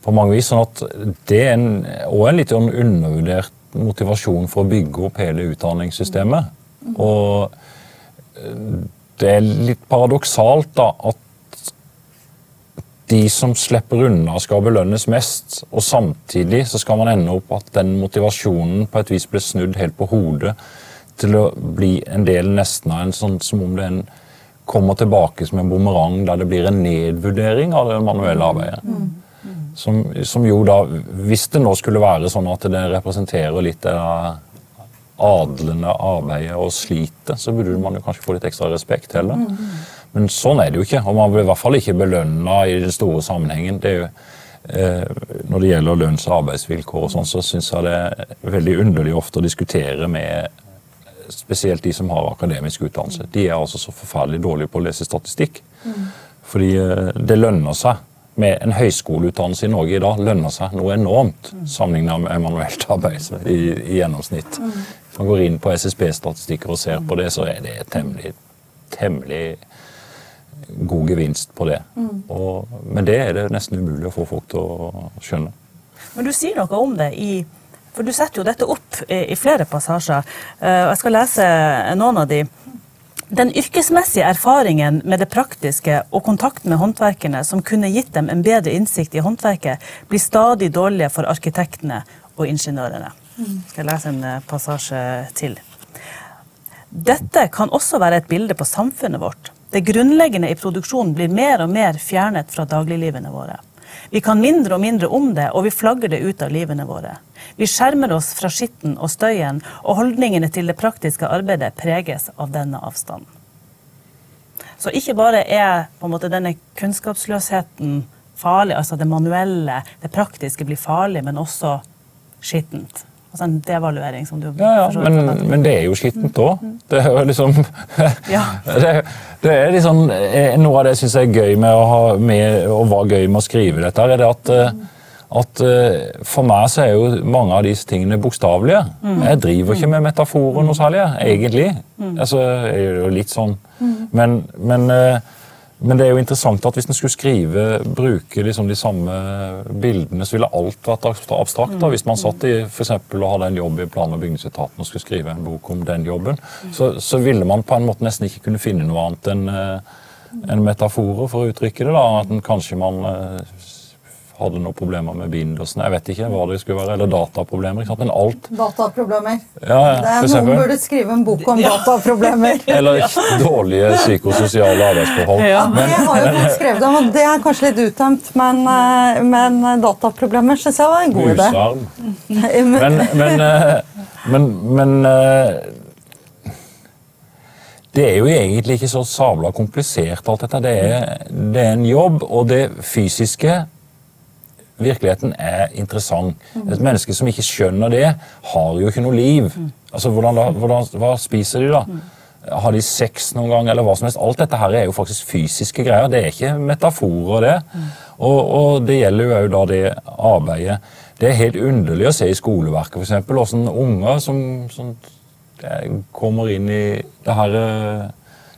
Speaker 2: På mange vis, sånn at Det er en, og en litt sånn undervurdert motivasjon for å bygge opp hele utdanningssystemet. Og eh, det er litt paradoksalt da, at de som slipper unna, skal belønnes mest. Og samtidig så skal man ende opp at den motivasjonen på et vis blir snudd helt på hodet til å bli en del nesten av en sånn som om det er en kommer tilbake som en bumerang der det blir en nedvurdering av det manuelle arbeidet. Som, som jo da, Hvis det nå skulle være sånn at det representerer litt det adlende arbeidet og slitet, så burde man jo kanskje få litt ekstra respekt heller. Men sånn er det jo ikke, og man blir i hvert fall ikke belønna i den store sammenhengen. Det er jo, eh, når det gjelder lønns- og arbeidsvilkår, og sånn, så syns jeg det er veldig underlig ofte å diskutere med spesielt de som har akademisk utdannelse. De er altså så forferdelig dårlige på å lese statistikk. Fordi eh, det lønner seg. Med en høyskoleutdannelse i Norge i dag lønner seg noe enormt sammenlignet med manuelt arbeid i, i gjennomsnitt. Hvis man går inn på SSB-statistikker og ser på det, så er det temmelig, temmelig god gevinst på det. Og, men det er det nesten umulig å få folk til å skjønne.
Speaker 3: Men du sier noe om det i For du setter jo dette opp i, i flere passasjer. Uh, Jeg skal lese noen av de. Den yrkesmessige erfaringen med det praktiske og kontakten med håndverkerne som kunne gitt dem en bedre innsikt i håndverket, blir stadig dårligere for arkitektene og ingeniørene. Skal jeg lese en eh, passasje til. Dette kan også være et bilde på samfunnet vårt. Det grunnleggende i produksjonen blir mer og mer fjernet fra dagliglivene våre. Vi kan mindre og mindre om det, og vi flagger det ut av livene våre. Vi skjermer oss fra skitten og støyen, og holdningene til det praktiske arbeidet preges av denne avstanden. Så ikke bare er måte denne kunnskapsløsheten farlig, altså det manuelle, det praktiske blir farlig, men også skittent. Altså en devaluering som du
Speaker 2: Ja, ja, men, men det er jo skittent òg. Det er jo liksom
Speaker 3: Ja.
Speaker 2: det, det er liksom Noe av det jeg syns er gøy med å ha med, og var gøy med å skrive dette, er det at, eh, at eh, for meg så er jo mange av disse tingene bokstavelige. Jeg driver ikke med metaforer noe særlig, egentlig. Altså, jeg gjør jo litt sånn. Men, men men det er jo interessant at hvis en skulle skrive, bruke liksom de samme bildene, så ville alt vært abstrakt. da. Hvis man satt i for eksempel, og hadde en jobb i plan- og bygningsetaten og skulle skrive en bok om den jobben, så, så ville man på en måte nesten ikke kunne finne noe annet enn en metaforer for å uttrykke det. da, At kanskje man eh, hadde noen problemer med bindelsene. Jeg vet ikke hva det skulle være. Eller dataproblemer. ikke sant? Men alt
Speaker 1: Dataproblemer.
Speaker 2: ja, ja,
Speaker 1: Det er, noen burde skrive en bok om dataproblemer.
Speaker 2: Eller dårlige psykososiale arbeidsforhold.
Speaker 3: Ja.
Speaker 1: Det har jo folk skrevet om, og det er kanskje litt uttømt, men, eh, men dataproblemer syns jeg var en god idé. Men,
Speaker 2: Men, men, eh, men, men eh, Det er jo egentlig ikke så sabla komplisert, alt dette. Det er, det er en jobb, og det fysiske Virkeligheten er interessant. Et menneske som ikke skjønner det, har jo ikke noe liv. Altså, hvordan, da- hvordan, Hva spiser de, da? Har de sex noen gang, eller hva som helst? Alt dette her er jo faktisk fysiske greier. Det er ikke metaforer, det. Og, og det gjelder jo da det arbeidet. Det er helt underlig å se i skoleverket f.eks. hvordan unger som, som kommer inn i det her eh,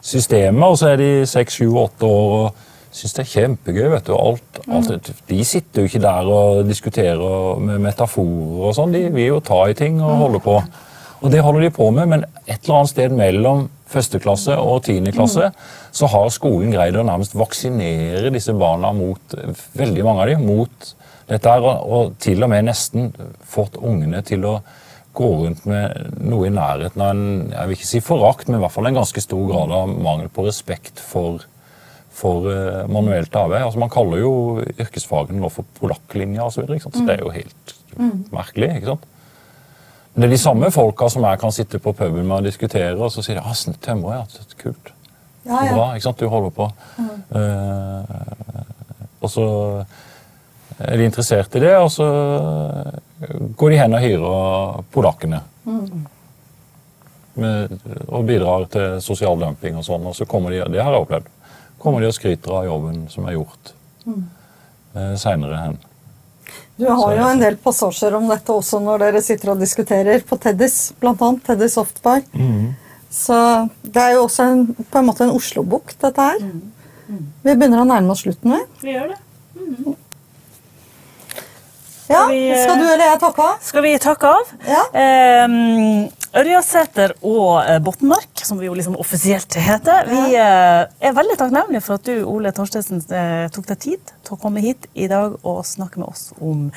Speaker 2: systemet, og så er de seks, sju, åtte år og syns det er kjempegøy. vet du, alt, alt, De sitter jo ikke der og diskuterer med metaforer og sånn. De vil jo ta i ting og holde på. Og det holder de på med, men et eller annet sted mellom første klasse og tiende klasse så har skolen greid å nærmest vaksinere disse barna mot veldig mange av dem, mot dette her, og, og til og med nesten fått ungene til å gå rundt med noe i nærheten av en jeg vil ikke si forakt, men i hvert fall en ganske stor grad av mangel på respekt for, for uh, manuelt arbeid. Altså, man kaller jo yrkesfagene nå for polakklinja osv., så, det er jo helt mm. merkelig. ikke sant? Men det er de samme folka som jeg kan sitte på puben med og diskutere, og så sier de ah, tømrer, ja, kult. Ja, ja. Bra, ikke sant? Du holder på. Mm. Uh, og så er de interessert i det, og så går de hen og hyrer polakkene. Mm. Med, og bidrar til sosial dumping og sånn. Og så kommer de det har jeg opplevd, kommer de og skryter av jobben som er gjort mm. eh, seinere hen.
Speaker 1: Du har jo en del passasjer om dette også når dere sitter og diskuterer på Teddys, bl.a. Teddy Softbar. Mm. Så det er jo også en, på en måte en Oslo-bukk, dette her. Mm. Mm. Vi begynner å nærme oss slutten, vi.
Speaker 3: Vi gjør det. Mm.
Speaker 1: Ja, skal, vi, skal du eller jeg takke av?
Speaker 3: Skal vi takke av? Ja. Um, Ørjasæter og eh, Botnmark, som vi jo liksom offisielt heter, vi uh, er veldig takknemlige for at du Ole Torstensen, uh, tok deg tid til å komme hit i dag og snakke med oss om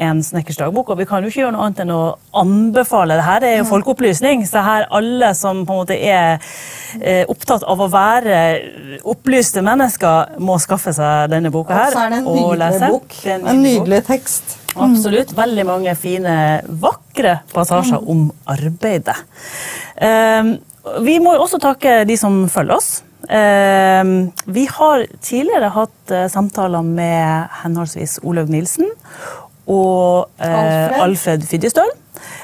Speaker 3: en Snekkers dagbok. Og vi kan jo ikke gjøre noe annet enn å anbefale. det her Det er jo folkeopplysning. Så her alle som på en måte er eh, opptatt av å være opplyste mennesker, må skaffe seg denne boka her.
Speaker 1: Og så er det en nydelig bok. En, en nydelig tekst.
Speaker 3: Absolutt. Veldig mange fine, vakre passasjer om arbeidet. Eh, vi må jo også takke de som følger oss. Eh, vi har tidligere hatt eh, samtaler med henholdsvis Olaug Nilsen og eh, Alfred Fidjestøl.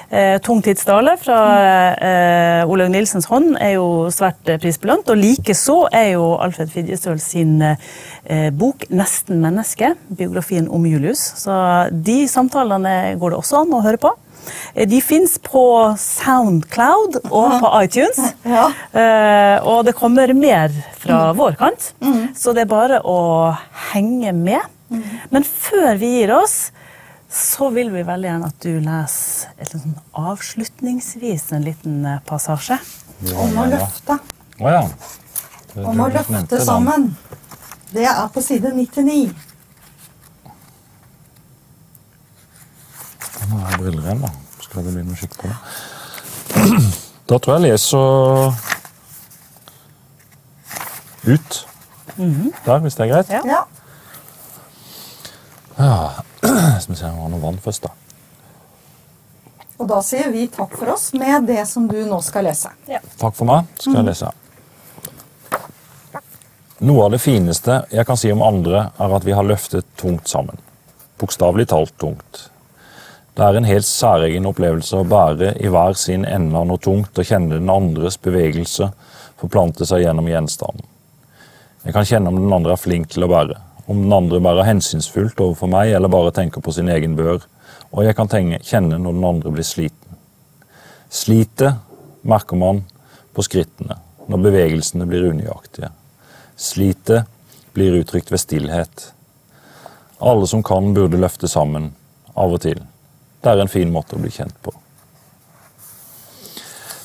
Speaker 3: Eh, Tung tidsdale fra eh, Olaug Nilsens hånd er jo svært eh, prisbelønt. Og likeså er jo Alfred Fidjestøl sin eh, bok 'Nesten menneske', biografien om Julius. Så de samtalene går det også an å høre på. Eh, de fins på Soundcloud og på iTunes. Ja. Eh, og det kommer mer fra mm. vår kant, mm. så det er bare å henge med. Mm. Men før vi gir oss, så vil vi veldig gjerne at du leser et sånn avslutningsvis en liten passasje. passasje.
Speaker 1: Om å løfte.
Speaker 2: Å ja.
Speaker 1: Om å løfte sammen. Det er på side 99.
Speaker 2: Nå har jeg briller igjen, da. Skal det bli noe skikk på det. Da tror jeg jeg leser ut. Mm -hmm. Der, hvis det er greit.
Speaker 1: Ja.
Speaker 2: ja. Skal vi se om vi har noe vann først, da.
Speaker 1: Og da sier vi takk for oss med det som du nå skal lese.
Speaker 2: Ja. Takk for meg. Skal jeg lese. Noe av det fineste jeg kan si om andre, er at vi har løftet tungt sammen. Bokstavelig talt tungt. Det er en helt særegen opplevelse å bære i hver sin ende av noe tungt og kjenne den andres bevegelse forplante seg gjennom gjenstanden. Jeg kan kjenne om den andre er flink til å bære om den andre bare er hensynsfullt overfor meg eller bare tenker på sin egen bør, og jeg kan tenge, kjenne når den andre blir sliten. Slitet merker man på skrittene, når bevegelsene blir unøyaktige. Slitet blir uttrykt ved stillhet. Alle som kan, burde løfte sammen, av og til. Det er en fin måte å bli kjent på.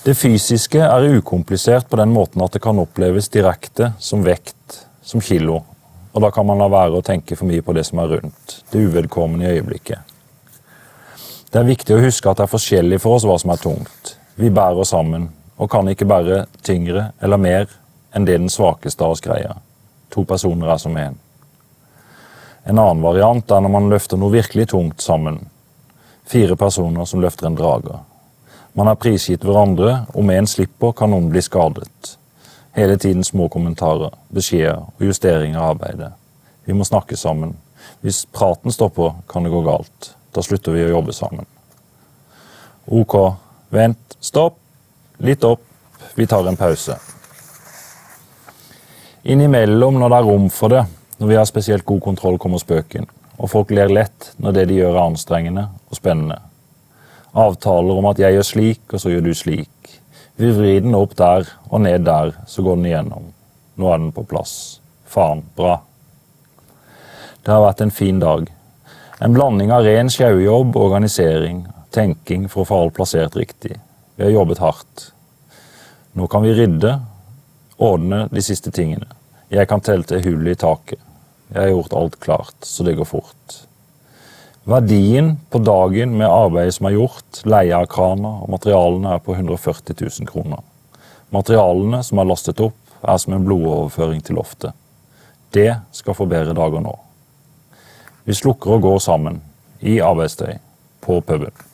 Speaker 2: Det fysiske er ukomplisert på den måten at det kan oppleves direkte som vekt, som kilo, og da kan man la være å tenke for mye på det som er rundt, det uvedkommende i øyeblikket. Det er viktig å huske at det er forskjellig for oss hva som er tungt. Vi bærer oss sammen, og kan ikke bære tyngre eller mer enn det den svakeste av oss greier. To personer er som én. En. en annen variant er når man løfter noe virkelig tungt sammen. Fire personer som løfter en drager. Man er prisgitt hverandre, om en slipper, kan noen bli skadet. Hele tiden små kommentarer, beskjeder og justeringer av arbeidet. Vi må snakke sammen. Hvis praten stopper, kan det gå galt. Da slutter vi å jobbe sammen. Ok, vent, stopp. Litt opp. Vi tar en pause. Innimellom, når det er rom for det, når vi har spesielt god kontroll, kommer spøken. Og folk ler lett når det de gjør er anstrengende og spennende. Avtaler om at jeg gjør slik, og så gjør du slik. Vi vrir den opp der og ned der, så går den igjennom. Nå er den på plass. Faen, bra. Det har vært en fin dag. En blanding av ren sjaujobb, organisering, tenking for å få alt plassert riktig. Vi har jobbet hardt. Nå kan vi rydde, ordne de siste tingene. Jeg kan telle til hullet i taket. Jeg har gjort alt klart, så det går fort. Verdien på dagen med arbeidet som er gjort, leie av krana og materialene er på 140 000 kroner. Materialene som er lastet opp, er som en blodoverføring til loftet. Det skal få bedre dager nå. Vi slukker og går sammen, i arbeidstøy, på puben.